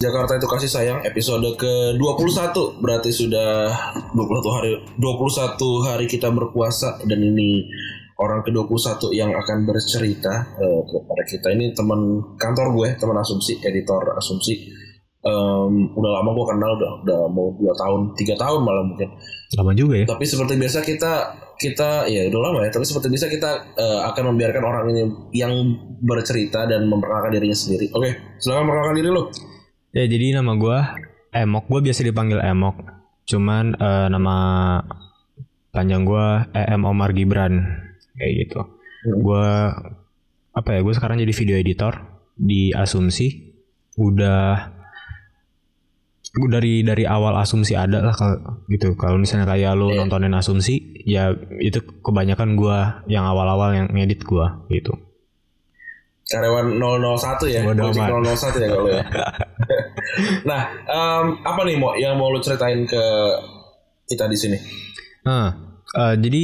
Jakarta itu kasih sayang episode ke-21 berarti sudah 21 hari 21 hari kita berpuasa dan ini orang ke-21 yang akan bercerita uh, kepada kita ini teman kantor gue, teman asumsi, editor asumsi. Um, udah lama gue kenal udah udah mau dua tahun, tiga tahun malah mungkin. Lama juga ya. Tapi seperti biasa kita kita ya udah lama ya, tapi seperti biasa kita uh, akan membiarkan orang ini yang bercerita dan memperkenalkan dirinya sendiri. Oke, silakan memperkenalkan diri lo. Ya jadi nama gue Emok, gue biasa dipanggil Emok. Cuman uh, nama panjang gue EM Omar Gibran kayak gitu. Hmm. Gue apa ya? Gue sekarang jadi video editor di Asumsi. Udah gue dari dari awal Asumsi ada lah kalau gitu. Kalau misalnya kayak lo Iya. nontonin Asumsi, ya itu kebanyakan gue yang awal-awal yang ngedit gue gitu. Karyawan 001 ya, Bodo Gojek amat. 001 ya kalau ya. nah, em, apa nih mau yang mau lu ceritain ke kita di sini? Nah, eh, jadi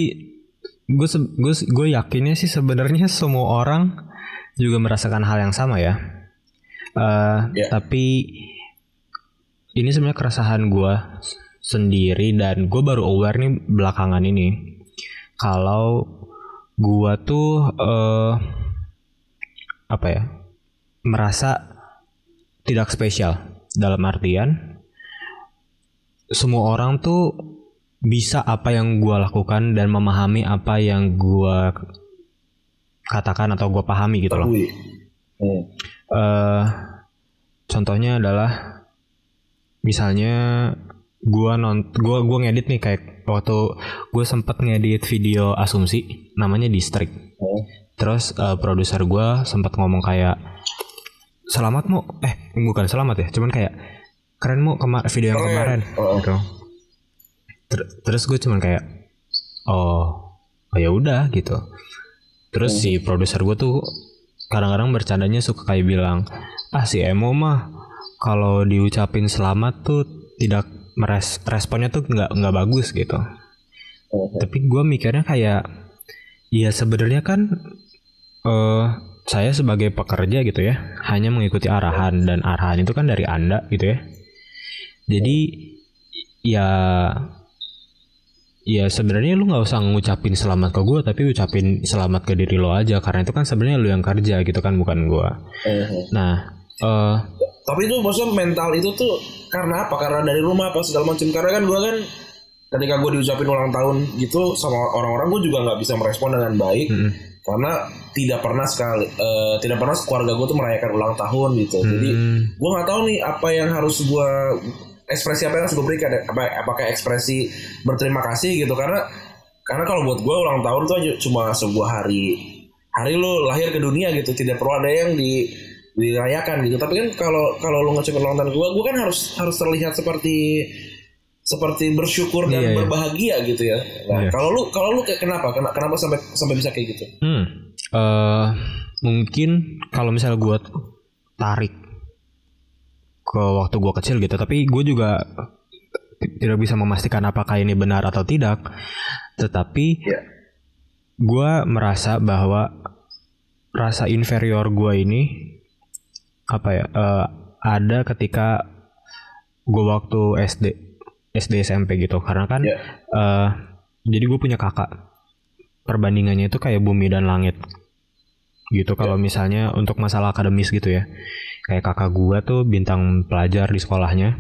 gue gue gue yakinnya sih sebenarnya semua orang juga merasakan hal yang sama ya. Eh, Ya. Tapi ini sebenarnya keresahan gue sendiri dan gue baru aware nih belakangan ini kalau gue tuh eh, apa ya merasa tidak spesial dalam artian semua orang tuh bisa apa yang gue lakukan dan memahami apa yang gue katakan atau gue pahami gitu loh. Hmm. Eh, contohnya adalah misalnya gue non gue gue ngedit nih kayak waktu gue sempet ngedit video asumsi namanya distrik. Hmm. Terus eh, produser gue sempat ngomong kayak selamat mu eh bukan selamat ya cuman kayak keren mu kema video yang Keren. kemarin Oh. gitu. Ter- terus gue cuman kayak oh oh ya udah gitu terus si produser gue tuh kadang-kadang bercandanya suka kayak bilang ah si Emo mah kalau diucapin selamat tuh tidak meres responnya tuh nggak nggak bagus gitu Hmm. tapi gue mikirnya kayak ya sebenarnya kan eh saya sebagai pekerja gitu ya hanya mengikuti arahan dan arahan itu kan dari anda gitu ya jadi ya ya sebenarnya lu nggak usah ngucapin selamat ke gue tapi ucapin selamat ke diri lo aja karena itu kan sebenarnya lu yang kerja gitu kan bukan gue Hmm. nah eh Tapi itu maksudnya mental itu tuh karena apa? Karena dari rumah apa segala macam. Karena kan gue kan ketika gue diucapin ulang tahun gitu sama orang-orang gue juga nggak bisa merespon dengan baik mm, karena tidak pernah sekali eh, tidak pernah keluarga gue tuh merayakan ulang tahun gitu. Jadi mm, gue nggak tahu nih apa yang harus gue ekspresi apa yang harus gue berikan apa apakah ekspresi berterima kasih gitu. Karena karena kalau buat gue ulang tahun tuh cuma sebuah hari hari lu lahir ke dunia gitu. Tidak perlu ada yang di dirayakan gitu. Tapi kan kalau kalau lu ngecek ulang tahun gue gue kan harus harus terlihat seperti seperti bersyukur dan Iya, iya. berbahagia gitu ya nah Iya. kalau lu kalau lu kayak kenapa Kena- kenapa sampai sampai bisa kayak gitu Hmm, eh mungkin kalau misalnya gue tarik ke waktu gue kecil gitu, tapi gue juga tidak bisa memastikan apakah ini benar atau tidak. Tetapi Iya. gue merasa bahwa rasa inferior gue ini apa ya eh, ada ketika gue waktu SD SD SMP gitu. Karena kan Iya. eh, jadi gue punya kakak. Perbandingannya itu kayak bumi dan langit gitu. Kalau misalnya untuk masalah akademis gitu ya. Kayak kakak gua tuh bintang pelajar di sekolahnya.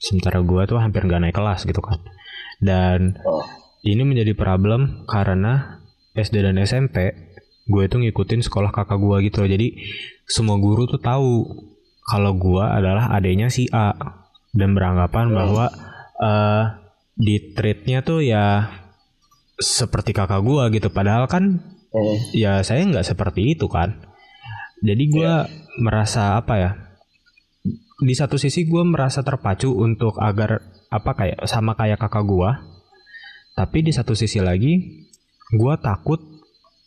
Sementara gua tuh hampir nggak naik kelas gitu kan. Dan oh. ini menjadi problem karena SD dan SMP gue itu ngikutin sekolah kakak gua gitu loh. Jadi semua guru tuh tahu kalau gua adalah adanya si A. Dan beranggapan bahwa eh di treatnya tuh ya seperti kakak gua gitu. Padahal kan Hmm. ya saya nggak seperti itu kan. Jadi gua merasa apa ya di satu sisi gua merasa terpacu untuk agar apa kayak sama kayak kakak gua. Tapi di satu sisi lagi gua takut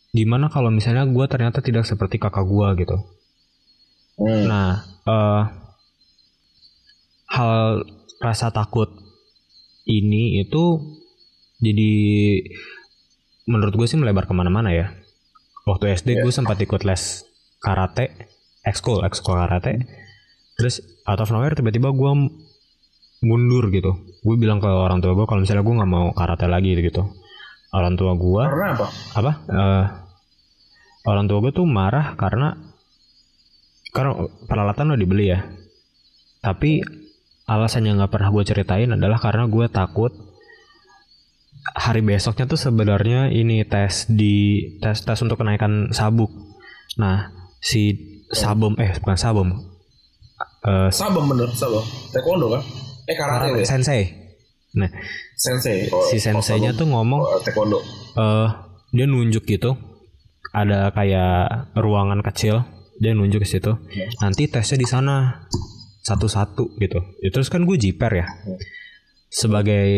gimana kalau misalnya gua ternyata tidak seperti kakak gua gitu. Hmm. Nah, eh, hal rasa takut ini itu jadi menurut gue sih melebar ke mana-mana ya. Waktu SD gue sempat ikut les karate, ekskul, ekskul karate. Terus out of nowhere tiba-tiba gue mundur gitu. Gue bilang ke orang tua gue kalau misalnya gue nggak mau karate lagi gitu. Orang tua gue Karena apa? apa eh, orang tua gue tuh marah karena karena peralatan udah dibeli ya tapi alasan yang nggak pernah gue ceritain adalah karena gue takut hari besoknya tuh sebenarnya ini tes di tes tes untuk kenaikan sabuk nah si sabum eh bukan sabum eh Sabam bener, sabam. Taekwondo kan? Eh karate karate ya? sensei nah Sensei. Oh, si senseinya oh, tuh ngomong oh, taekwondo. eh dia nunjuk gitu ada kayak ruangan kecil dia nunjuk ke situ nanti tesnya di sana satu-satu gitu. Ya, terus kan gue jiper ya. Sebagai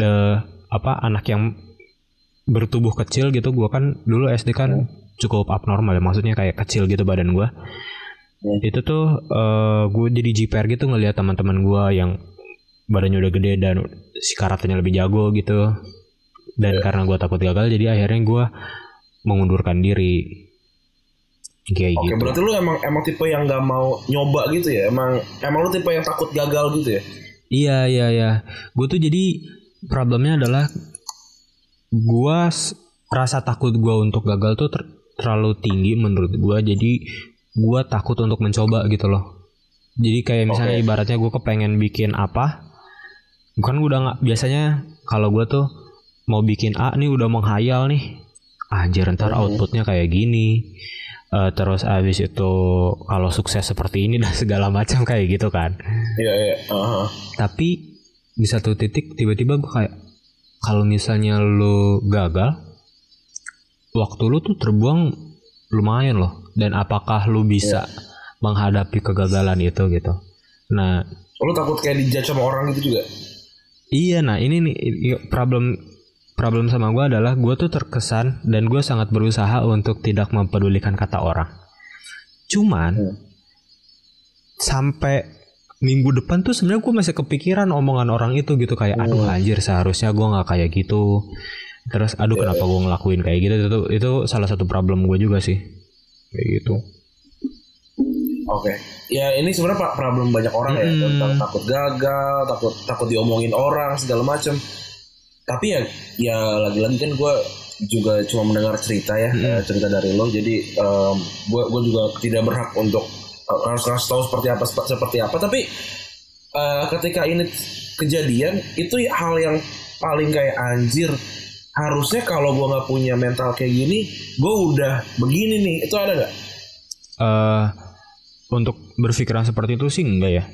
eh, apa anak yang bertubuh kecil gitu gue kan dulu SD kan cukup abnormal ya. Maksudnya kayak kecil gitu badan gue. Hmm. itu tuh eh, gue jadi jiper gitu ngelihat teman-teman gue yang badannya udah gede dan si karatenya lebih jago gitu. Dan karena gue takut gagal jadi akhirnya gue mengundurkan diri kayak Oke, gitu berarti lu emang emang tipe yang nggak mau nyoba gitu ya? Emang emang lu tipe yang takut gagal gitu ya? iya iya iya gue tuh jadi problemnya adalah gue rasa takut gue untuk gagal tuh ter- terlalu tinggi menurut gue jadi gue takut untuk mencoba gitu loh jadi kayak misalnya Oke. ibaratnya gue kepengen bikin apa kan udah nggak biasanya kalau gue tuh mau bikin A nih udah menghayal nih anjir ntar Mhm. outputnya kayak gini Eh, terus abis itu kalau sukses seperti ini dan segala macam kayak gitu kan Iya iya. Aha. tapi di satu titik tiba-tiba gue kayak kalau misalnya lu gagal waktu lu tuh terbuang lumayan loh dan apakah lu bisa menghadapi kegagalan itu gitu nah Lu takut kayak dijudge sama orang gitu juga? iya nah ini nih problem problem sama gue adalah gue tuh terkesan dan gue sangat berusaha untuk tidak mempedulikan kata orang cuman Hmm. sampai minggu depan tuh sebenarnya gue masih kepikiran omongan orang itu gitu kayak aduh Hmm. anjir seharusnya gue nggak kayak gitu terus aduh Iya, kenapa gue ngelakuin kayak gitu itu itu salah satu problem gue juga sih kayak gitu Oke. Ya ini sebenarnya problem banyak orang ya Mm-mm. tentang takut gagal, takut takut diomongin orang segala macam. Tapi ya ya lagi-lagi kan gue juga cuma mendengar cerita ya Mm-mm. eh, cerita dari lo. Jadi gue gue juga tidak berhak untuk eh, harus harus tahu seperti apa sep- seperti apa. Tapi eh, ketika ini kejadian itu ya hal yang paling kayak anjir. Harusnya kalau gue nggak punya mental kayak gini, gue udah begini nih. Itu ada nggak? eh untuk berpikiran seperti itu sih enggak ya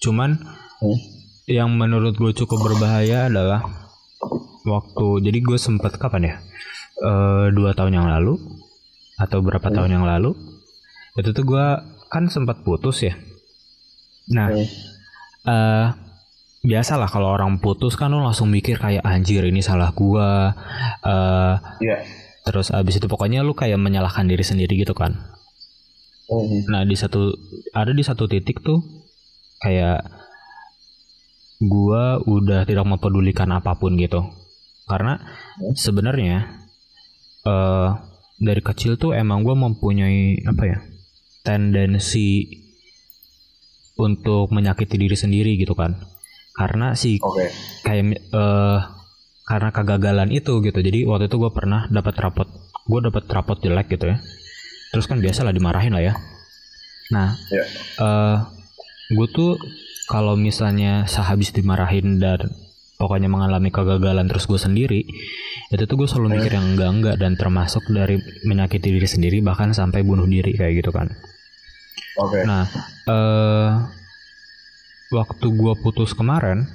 cuman Hmm. yang menurut gue cukup berbahaya adalah waktu jadi gue sempet kapan ya Eh dua tahun yang lalu atau berapa Hmm. tahun yang lalu itu tuh gue kan sempat putus ya nah Hmm. eh biasalah kalau orang putus kan lo langsung mikir kayak anjir ini salah gua eh Iya. terus abis itu pokoknya lu kayak menyalahkan diri sendiri gitu kan Mhm. Nah di satu ada di satu titik tuh kayak gua udah tidak mempedulikan apa pun gitu karena sebenarnya eh dari kecil tuh emang gua mempunyai apa ya tendensi untuk menyakiti diri sendiri gitu kan. Karena si Oke. kayak eh karena kegagalan itu gitu. Jadi waktu itu gue pernah dapat rapot gue dapat rapot jelek gitu ya. Terus kan biasa lah dimarahin lah ya. Nah Ya. eh gue tuh kalau misalnya sehabis dimarahin dan pokoknya mengalami kegagalan terus gue sendiri itu tuh gue selalu mikir yang enggak enggak dan termasuk dari menyakiti diri sendiri bahkan sampai bunuh diri kayak gitu kan Oke. Nah, eh waktu gua putus kemarin,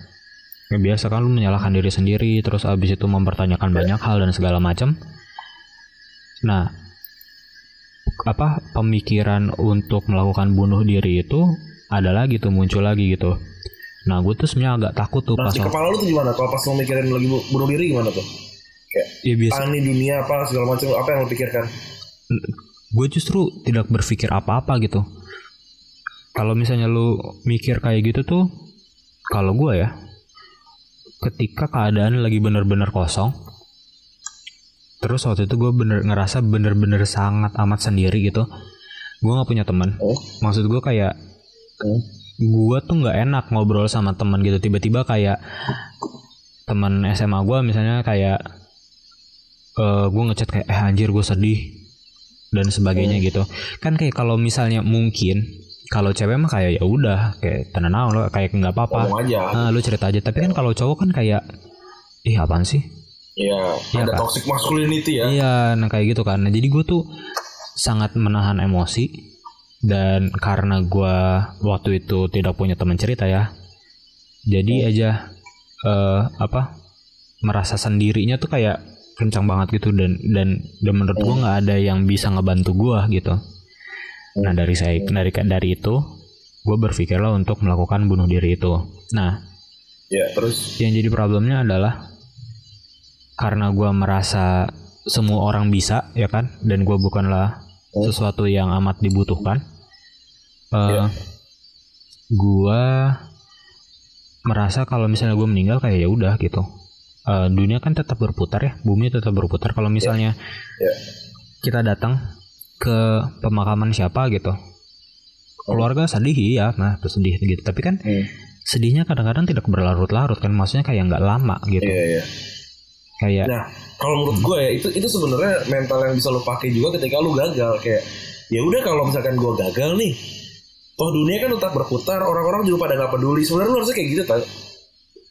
Ya, biasa kan lu menyalahkan diri sendiri terus abis itu mempertanyakan banyak hal dan segala macam. Nah, apa pemikiran untuk melakukan bunuh diri itu ada lagi tuh muncul lagi gitu. Nah, gue tuh sebenarnya agak takut tuh Nah, pas di kepala lu tuh gimana? Kalau pas lu mikirin lagi bu- bunuh diri gimana tuh? Kayak, ya biasa ah dunia apa segala macam apa yang lu pikirkan? gue justru tidak berpikir apa-apa gitu. Kalau misalnya lu mikir kayak gitu tuh, kalau gue ya, ketika keadaan lagi bener-bener kosong, terus waktu itu gue bener ngerasa bener-bener sangat amat sendiri gitu. Gue nggak punya teman. Oh. Maksud gue kayak, Hmm. Gue tuh nggak enak ngobrol sama teman gitu. Tiba-tiba kayak teman SMA gue misalnya kayak, eh gue ngechat kayak, eh anjir gue sedih dan sebagainya gitu kan kayak kalau misalnya mungkin kalau cewek mah kayak ya udah kayak tenang lo kayak nggak apa-apa Ngomong aja. Ah, lu cerita aja tapi kan kalau cowok kan kayak ih apaan sih Iya, Iya, ada Kak. toxic masculinity ya. iya nah kayak gitu kan nah, jadi gue tuh sangat menahan emosi dan karena gue waktu itu tidak punya teman cerita ya jadi aja eh apa merasa sendirinya tuh kayak kencang banget gitu. Dan dan dan menurut gue nggak ada yang bisa ngebantu gue gitu. Nah dari saya dari dari itu gue berpikirlah untuk melakukan bunuh diri itu. Nah Ya, terus? yang jadi problemnya adalah karena gue merasa semua orang bisa ya kan? Dan gue bukanlah. Sesuatu yang amat dibutuhkan. Eh Iya. gue merasa kalau misalnya gue meninggal kayak ya udah gitu. Eh, dunia kan tetap berputar ya bumi tetap berputar. Kalau misalnya Iya. kita datang ke pemakaman siapa gitu. Keluarga sedih iya nah sedih gitu. Tapi kan Hmm. sedihnya kadang-kadang tidak berlarut-larut kan maksudnya kayak nggak lama gitu. Iya, iya. Kayak Nah, kalau menurut gue ya itu itu sebenarnya mental yang bisa lo pakai juga ketika lo gagal. Kayak ya udah kalau misalkan gue gagal nih toh dunia kan tetap berputar orang-orang juga pada nggak peduli. Sebenarnya lo harusnya kayak gitu tau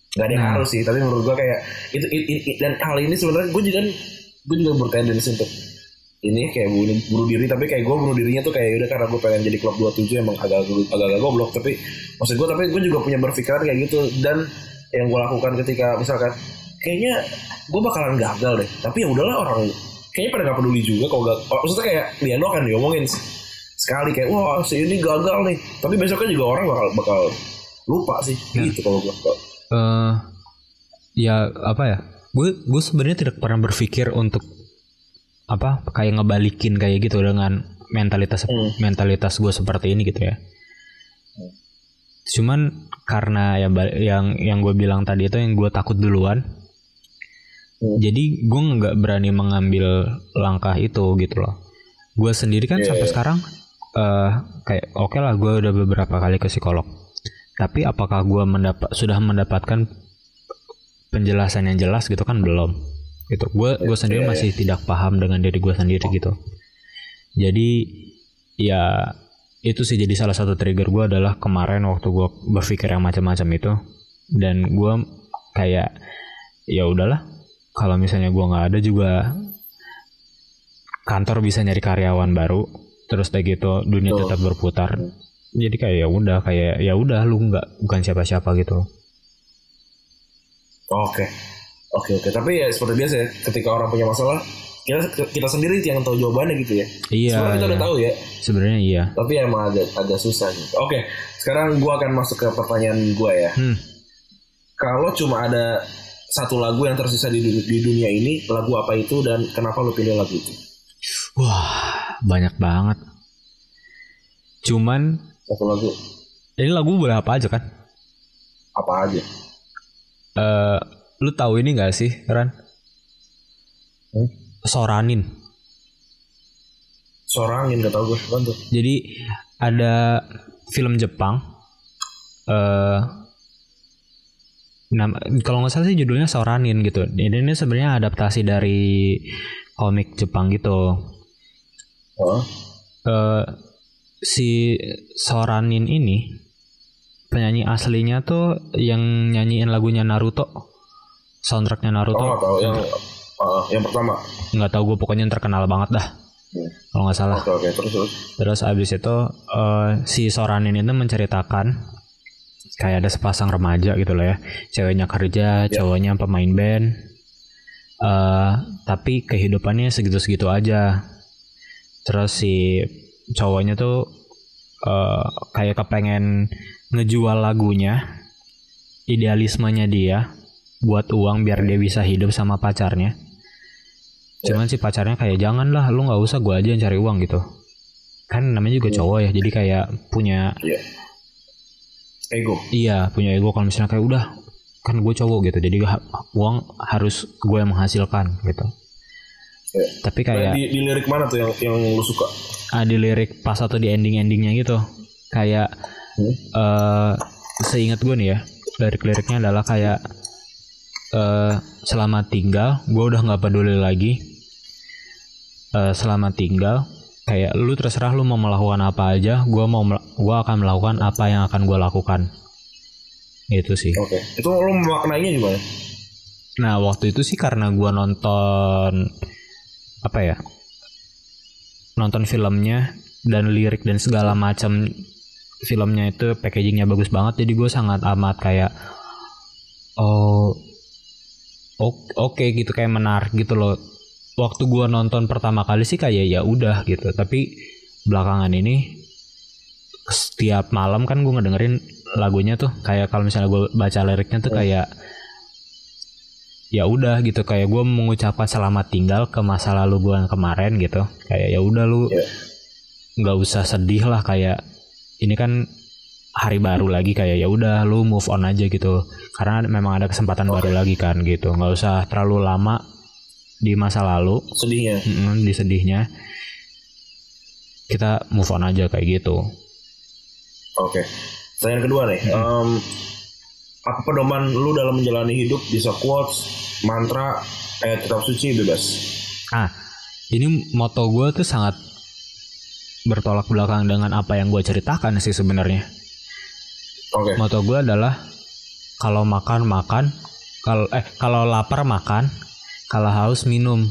nggak ada yang Nah. harus sih tapi menurut gue kayak itu, it- it- it- dan hal ini sebenarnya gue juga gue juga bertendensi untuk ini kayak bunuh, bunuh diri tapi kayak gue bunuh dirinya tuh kayak udah karena gue pengen jadi klub 27 emang agak agak agak goblok. Tapi maksud gue tapi gue juga punya berpikiran kayak gitu. Dan yang gue lakukan ketika misalkan kayaknya gue bakalan gagal deh. Tapi ya udahlah orang kayaknya pada nggak peduli juga kalau gak maksudnya kayak Liano kan diomongin sekali kayak wah si ini gagal nih. Tapi besoknya juga orang bakal bakal lupa sih Ya. gitu kalau gue eh ya apa ya? Gue gue sebenarnya tidak pernah berpikir untuk apa kayak ngebalikin kayak gitu dengan mentalitas Hmm. mentalitas gue seperti ini gitu ya. Cuman karena ya yang yang gue bilang tadi itu yang gue takut duluan Hmm. jadi gue nggak berani mengambil langkah itu gitu loh gue sendiri kan Iya, sampai iya. sekarang eh kayak oke lah gue udah beberapa kali ke psikolog tapi apakah gue mendapat sudah mendapatkan penjelasan yang jelas gitu kan belum gitu gue gue sendiri iya, iya. masih tidak paham dengan diri gue sendiri gitu jadi ya itu sih jadi salah satu trigger gue adalah kemarin waktu gue berpikir yang macam-macam itu dan gue kayak ya udahlah kalau misalnya gue nggak ada juga kantor bisa nyari karyawan baru terus kayak gitu dunia Betul. tetap berputar jadi kayak ya udah kayak ya udah lu nggak bukan siapa-siapa gitu oke oke oke tapi ya seperti biasa ya ketika orang punya masalah kita kita sendiri yang tahu jawabannya gitu ya iya Sebenarnya kita udah iya. tahu ya sebenarnya iya tapi emang agak agak susah gitu. Oke, sekarang gua akan masuk ke pertanyaan gua ya. hmm. Kalau cuma ada satu lagu yang tersisa di, du- di dunia ini, lagu apa itu dan kenapa lu pilih lagu itu? wah banyak banget cuman Satu lagu ini lagu boleh apa aja kan apa aja? eh lu tahu ini gak sih Ran Hmm? Soranin Sorangin gak tau gue, kan tuh? Jadi ada film Jepang eh nama kalau nggak salah sih judulnya Soranin gitu. Ini, ini sebenarnya adaptasi dari komik Jepang gitu. Oh, Eh si Soranin ini penyanyi aslinya tuh yang nyanyiin lagunya Naruto. Soundtracknya oh Naruto. gak tau yang ah, yang pertama. nggak tahu gue pokoknya yang terkenal banget dah. Hmm. Kalau nggak salah. Oke oke terus terus. Terus abis itu eh, si Soranin itu menceritakan kayak ada sepasang remaja gitu loh ya. Ceweknya kerja cowoknya pemain band. Eh tapi kehidupannya segitu-segitu aja. Terus si cowoknya tuh eh kayak kepengen ngejual lagunya idealismenya dia buat uang biar dia bisa hidup sama pacarnya. Cuman si pacarnya kayak jangan lah lu nggak usah gue aja yang cari uang gitu. Kan namanya juga cowok ya jadi kayak punya Iya. Ego. Iya punya ego kalau misalnya kayak udah kan gue cowok gitu jadi uang harus gue yang menghasilkan gitu. Iya. Tapi kayak di, di lirik mana tuh yang yang lu suka? ah, di lirik pas atau di ending endingnya gitu kayak Hmm? eh seingat gue nih ya lirik-liriknya adalah kayak eh selamat tinggal gue udah nggak peduli lagi eh selamat tinggal kayak lu terserah lu mau melakukan apa aja gue mau gua akan melakukan apa yang akan gue lakukan itu sih Oke. Itu lu memaknainya gimana? Nah waktu itu sih karena gua nonton apa ya nonton filmnya dan lirik dan segala macam filmnya itu packagingnya bagus banget jadi gue sangat amat kayak oh oke gitu kayak menarik gitu loh waktu gua nonton pertama kali sih kayak ya udah gitu. Tapi belakangan ini setiap malam kan gue ngedengerin lagunya tuh. Kayak kalau misalnya gue baca liriknya tuh kayak ya udah gitu. Kayak gue mengucapkan selamat tinggal ke masa lalu gue yang kemarin gitu. Kayak ya udah lu Iya. nggak usah sedih lah. Kayak ini kan hari baru lagi. Kayak ya udah lu move on aja gitu. Karena memang ada kesempatan baru lagi kan gitu. Nggak usah terlalu lama di masa lalu Sedihnya. mm, di sedihnya kita move on aja kayak gitu Oke. Pertanyaan kedua nih. Em, apa pedoman lu dalam menjalani hidup bisa quotes, mantra, ayat kitab suci bebas. Ah, ini moto gue tuh sangat bertolak belakang dengan apa yang gue ceritakan sih sebenarnya. Oke. Moto gue adalah kalau makan makan, kalau eh kalau lapar makan, kalau haus minum.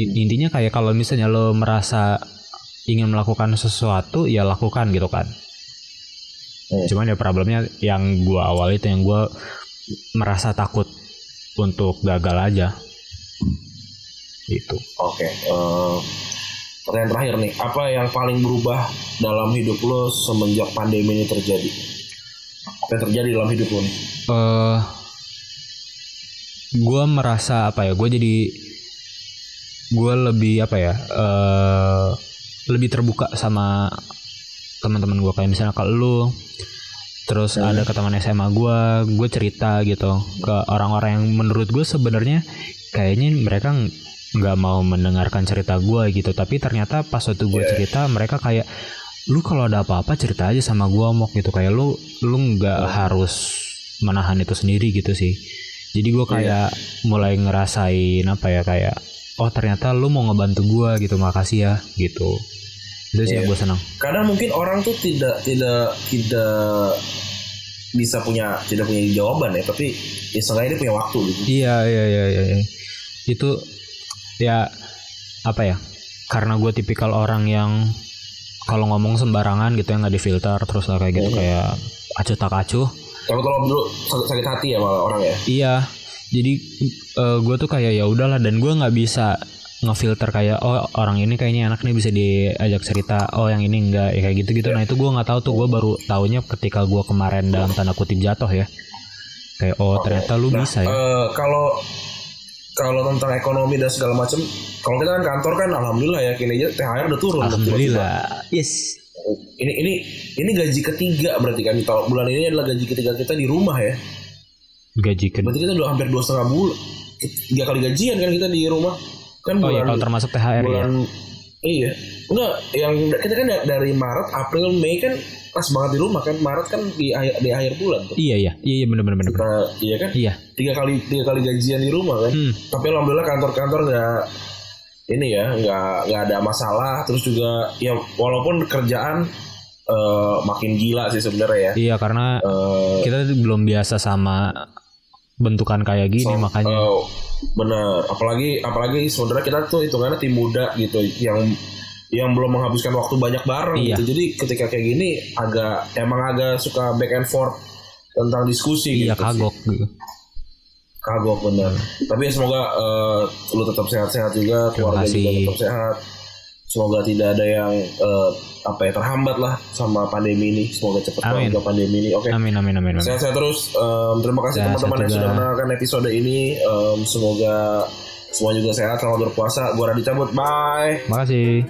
Intinya kayak kalau misalnya lo merasa ingin melakukan sesuatu, ya lakukan gitu kan. Hmm. Cuman ya problemnya yang gue awal itu yang gue merasa takut untuk gagal aja. Itu. Oke. eh, pertanyaan terakhir nih. Apa yang paling berubah dalam hidup lo semenjak pandemi ini terjadi? Apa yang terjadi dalam hidup lo nih? eh gue merasa apa ya gue jadi gue lebih apa ya eh lebih terbuka sama teman-teman gue kayak misalnya kalau lu terus ada ke teman SMA gue gue cerita gitu ke orang-orang yang menurut gue sebenarnya kayaknya mereka ng- nggak mau mendengarkan cerita gue gitu. Tapi ternyata pas waktu gue cerita mereka kayak lu kalau ada apa-apa cerita aja sama gue mok gitu. Kayak lu lu nggak harus menahan itu sendiri gitu sih jadi gue kayak mulai ngerasain apa ya kayak oh ternyata lu mau ngebantu gue gitu makasih ya gitu itu sih yang gue senang Kadang mungkin orang tuh tidak tidak tidak bisa punya tidak punya jawaban ya, tapi ya seenggaknya dia punya waktu gitu. Iya iya iya iya. iya. Itu ya apa ya? Karena gue tipikal orang yang kalau ngomong sembarangan gitu ya nggak difilter terus lah kayak gitu kayak acuh tak acuh. Kalau kalau dulu sakit, sakit hati ya malah orang ya. Iya. Jadi gue tuh kayak ya udahlah dan gue nggak bisa ngefilter kayak oh orang ini kayaknya enak nih bisa diajak cerita oh yang ini enggak ya kayak gitu gitu nah itu gue nggak tahu tuh gue baru taunya ketika gue kemarin dalam tanda kutip jatuh ya kayak oh ternyata lu Nah, bisa ya eh, kalau kalau tentang ekonomi dan segala macam, kalau kita kan kantor kan alhamdulillah ya kinerja THR udah turun. alhamdulillah yes. Ini ini ini gaji ketiga berarti kan di tahun bulan ini adalah gaji ketiga kita di rumah ya. gaji kedua Berarti kita udah hampir dua setengah bulan, tiga kali gajian kan kita di rumah. Kan Oh ya bulan kalau termasuk THR ya. bulan iya enggak yang kita kan da- dari Maret April Mei kan pas banget di rumah kan Maret kan di akhir di akhir bulan tuh Iya iya iya iya bener bener. bener. kita iya kan Iya. tiga kali tiga kali gajian di rumah kan Hmm. tapi alhamdulillah kantor-kantor nggak ini ya nggak nggak ada masalah terus juga ya walaupun kerjaan eh, makin gila sih sebenarnya ya Iya karena Eh, kita belum biasa sama bentukan kayak gini So, makanya. eh, bener apalagi apalagi sebenarnya kita tuh hitungannya tim muda gitu yang yang belum menghabiskan waktu banyak bareng Iya. gitu. Jadi ketika kayak gini agak emang agak suka back and forth tentang diskusi iya gitu. sih. kagok gitu Kagok bener. Tapi semoga eh, lu tetap sehat-sehat juga, keluarga juga tetap sehat. Semoga tidak ada yang eh, apa ya terhambat lah sama pandemi ini. Semoga cepat Amin. juga pandemi ini. Oke. amin amin amin, amin. Sehat-sehat terus. Em, terima kasih teman-teman yang sudah mendengarkan episode ini. Em, semoga semua juga sehat. Selamat berpuasa. Gua Radit cabut. Bye. makasih